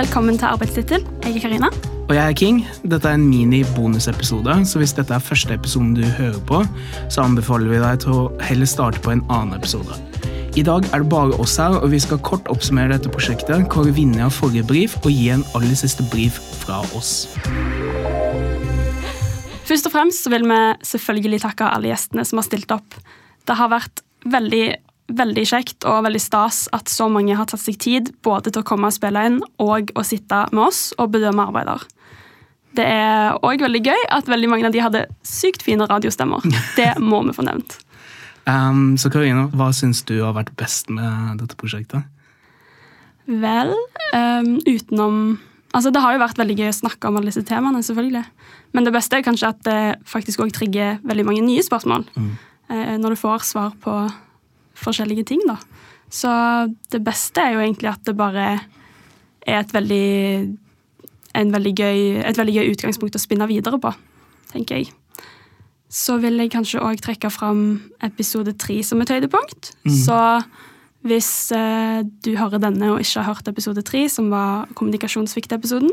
Velkommen til Arbeidstittel. Jeg er Karina. Og jeg er King. Dette er en mini-bonusepisode, så hvis dette er første episoden du hører på, så anbefaler vi deg til å heller starte på en annen episode. I dag er det bare oss her, og vi skal kort oppsummere dette prosjektet, kåre vinner av forrige brief og gi en aller siste brief fra oss. Først og fremst så vil vi selvfølgelig takke alle gjestene som har stilt opp. Det har vært veldig, veldig kjekt og veldig stas at så mange har tatt seg tid både til å komme og spille inn og å sitte med oss og bedømme arbeider. Det er òg veldig gøy at veldig mange av de hadde sykt fine radiostemmer. Det må vi få nevnt. Um, så Karina, hva syns du har vært best med dette prosjektet? Vel, um, utenom Altså, Det har jo vært veldig gøy å snakke om alle disse temaene, selvfølgelig. Men det beste er kanskje at det faktisk òg trigger veldig mange nye spørsmål. Mm. Eh, når du får svar på forskjellige ting, da. Så det beste er jo egentlig at det bare er et veldig, en veldig gøy, et veldig gøy utgangspunkt å spinne videre på, tenker jeg. Så vil jeg kanskje òg trekke fram episode tre som et høydepunkt. Mm. Så hvis eh, du hører denne og ikke har hørt episode tre, som var kommunikasjonssviktepisoden,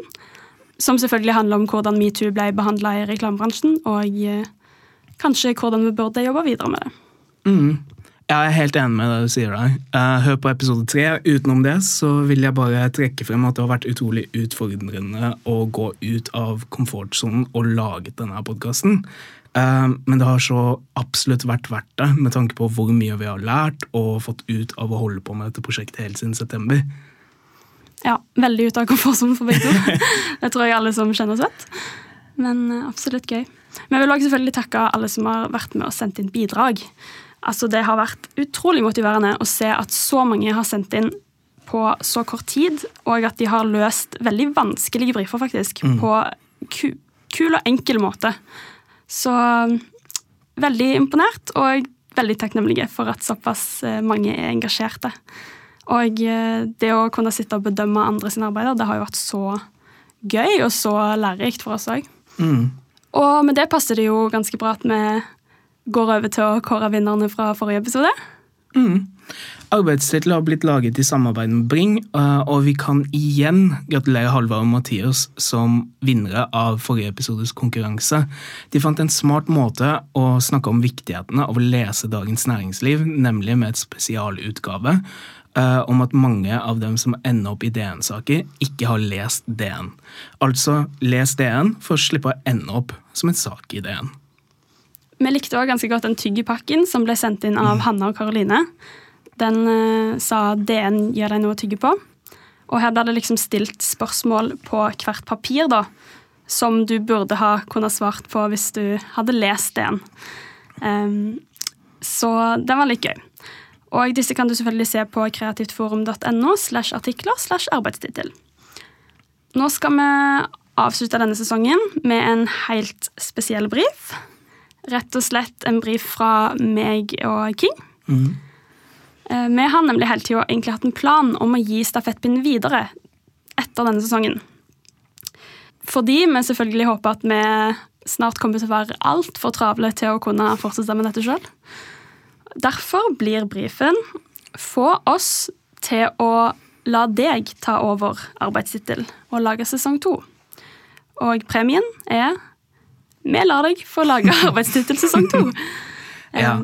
som selvfølgelig handler om hvordan metoo ble behandla i reklamebransjen, og eh, kanskje hvordan vi burde jobbe videre med det. Mm. Jeg er helt enig med det du sier der. Eh, hør på episode tre. Utenom det så vil jeg bare trekke frem at det har vært utrolig utfordrende å gå ut av komfortsonen og laget denne podkasten. Men det har så absolutt vært verdt det, med tanke på hvor mye vi har lært og fått ut av å holde på med dette prosjektet helt siden september. Ja, veldig ute av komfortsonen for begge to. Det tror jeg alle som kjenner oss vet. Men eh, absolutt gøy. Men jeg vil også selvfølgelig takke alle som har vært med og sendt inn bidrag. Altså, Det har vært utrolig motiverende å se at så mange har sendt inn på så kort tid, og at de har løst veldig vanskelige briefer, faktisk, Mm. på ku kul og enkel måte. Så veldig imponert, og veldig takknemlige for at såpass eh, mange er engasjerte. Og eh, det å kunne sitte og bedømme andre sine arbeider, det har jo vært så gøy og så lærerikt for oss òg. Mm. Og med det passer det jo ganske bra at vi går over til å kåre vinnerne fra forrige episode. Mm. Arbeidstittel har blitt laget i samarbeid med Bring, eh, og vi kan igjen gratulere Halvard og Mathias som vinnere av forrige episodes konkurranse. De fant en smart måte å snakke om viktighetene av å lese Dagens Næringsliv, nemlig med et spesialutgave eh, om at mange av dem som ender opp i DN-saker, ikke har lest DN. Altså les DN for å slippe å ende opp som en sak i DN. Vi likte også ganske godt den tyggepakken som ble sendt inn av Hanna og Karoline. Den uh, sa DN gir deg noe å tygge på. Og her ble det liksom stilt spørsmål på hvert papir, da. Som du burde ha kunnet svart på hvis du hadde lest DN. Um, så den var litt gøy. Og disse kan du selvfølgelig se på kreativtforum.no slash artikler slash arbeidstittel. Nå skal vi avslutte denne sesongen med en helt spesiell brief. Rett og slett en brief fra meg og King. Mm. Vi har nemlig hele tida hatt en plan om å gi stafettpinnen videre etter denne sesongen. Fordi vi selvfølgelig håper at vi snart kommer til å være altfor travle til å kunne fortsette med dette sjøl. Derfor blir brifen få oss til å la deg ta over arbeidstittel og lage sesong to. Og premien er vi lar deg få lage arbeidstittel sesong to. Ja.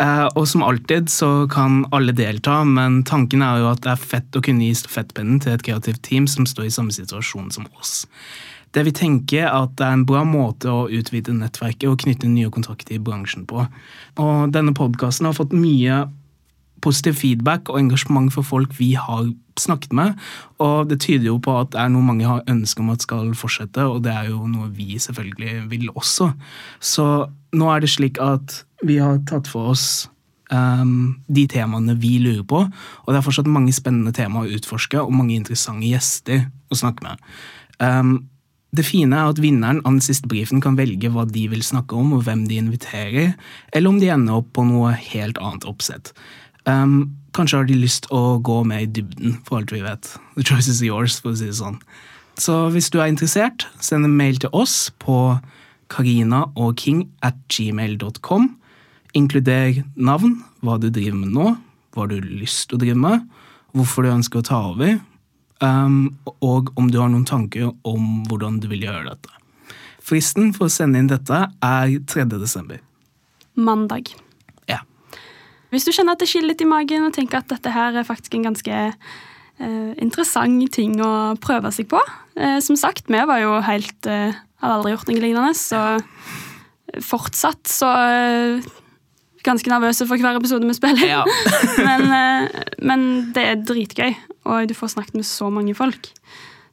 Eh, og som alltid så kan alle delta, men tanken er jo at det er fett å kunne gi stafettpennen til et kreativt team som står i samme situasjon som oss. Det vi tenker er at det er en bra måte å utvide nettverket og knytte nye kontakter i bransjen på. Og denne podkasten har fått mye positiv feedback og engasjement for folk vi har snakket med. Og det tyder jo på at det er noe mange har ønske om at skal fortsette, og det er jo noe vi selvfølgelig vil også. Så nå er det slik at vi har tatt for oss um, de temaene vi lurer på, og det er fortsatt mange spennende temaer å utforske og mange interessante gjester å snakke med. Um, det fine er at vinneren av den siste brifen kan velge hva de vil snakke om, og hvem de inviterer, eller om de ender opp på noe helt annet oppsett. Um, kanskje har de lyst å gå med i dybden, for alt vi vet. The choice is yours, for å si det sånn. Så hvis du er interessert, send en mail til oss på karina og king at gmail.com. Inkluder navn, hva du driver med nå, hva du har lyst til å drive med, hvorfor du ønsker å ta over, um, og om du har noen tanker om hvordan du vil gjøre dette. Fristen for å sende inn dette er 3. desember. Mandag. Hvis du kjenner at det skiller litt i magen og tenker at dette her er faktisk en ganske eh, interessant ting å prøve seg på eh, Som sagt, vi var jo helt eh, Hadde aldri gjort noe lignende, så fortsatt så eh, Ganske nervøse for hver episode vi spiller. Ja. men, eh, men det er dritgøy, og du får snakket med så mange folk.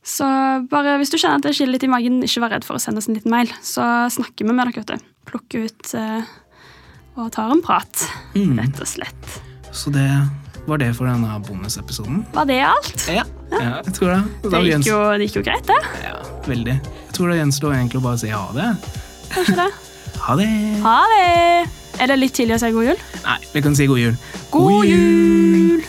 Så bare hvis du kjenner at det skiller litt i magen, ikke vær redd for å sende oss en liten mail. Så snakker vi med dere. Plukker ut eh, og tar en prat, Mm. rett og slett. Så det var det for denne bonusepisoden. Var det alt? Ja, ja jeg tror det. Det gikk jo, det gikk jo greit, det. Ja, veldig. Jeg tror det gjenstår egentlig å bare si ha det. Kanskje det. Ha det! Ha det! Er det litt tidlig å si god jul? Nei, vi kan si god jul. God jul!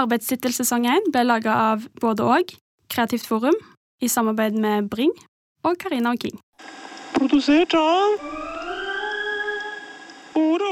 Arbeidstittel sesong 1 ble laga av både og, Kreativt Forum, i samarbeid med Bring og Karina og King. Produsert av Ora.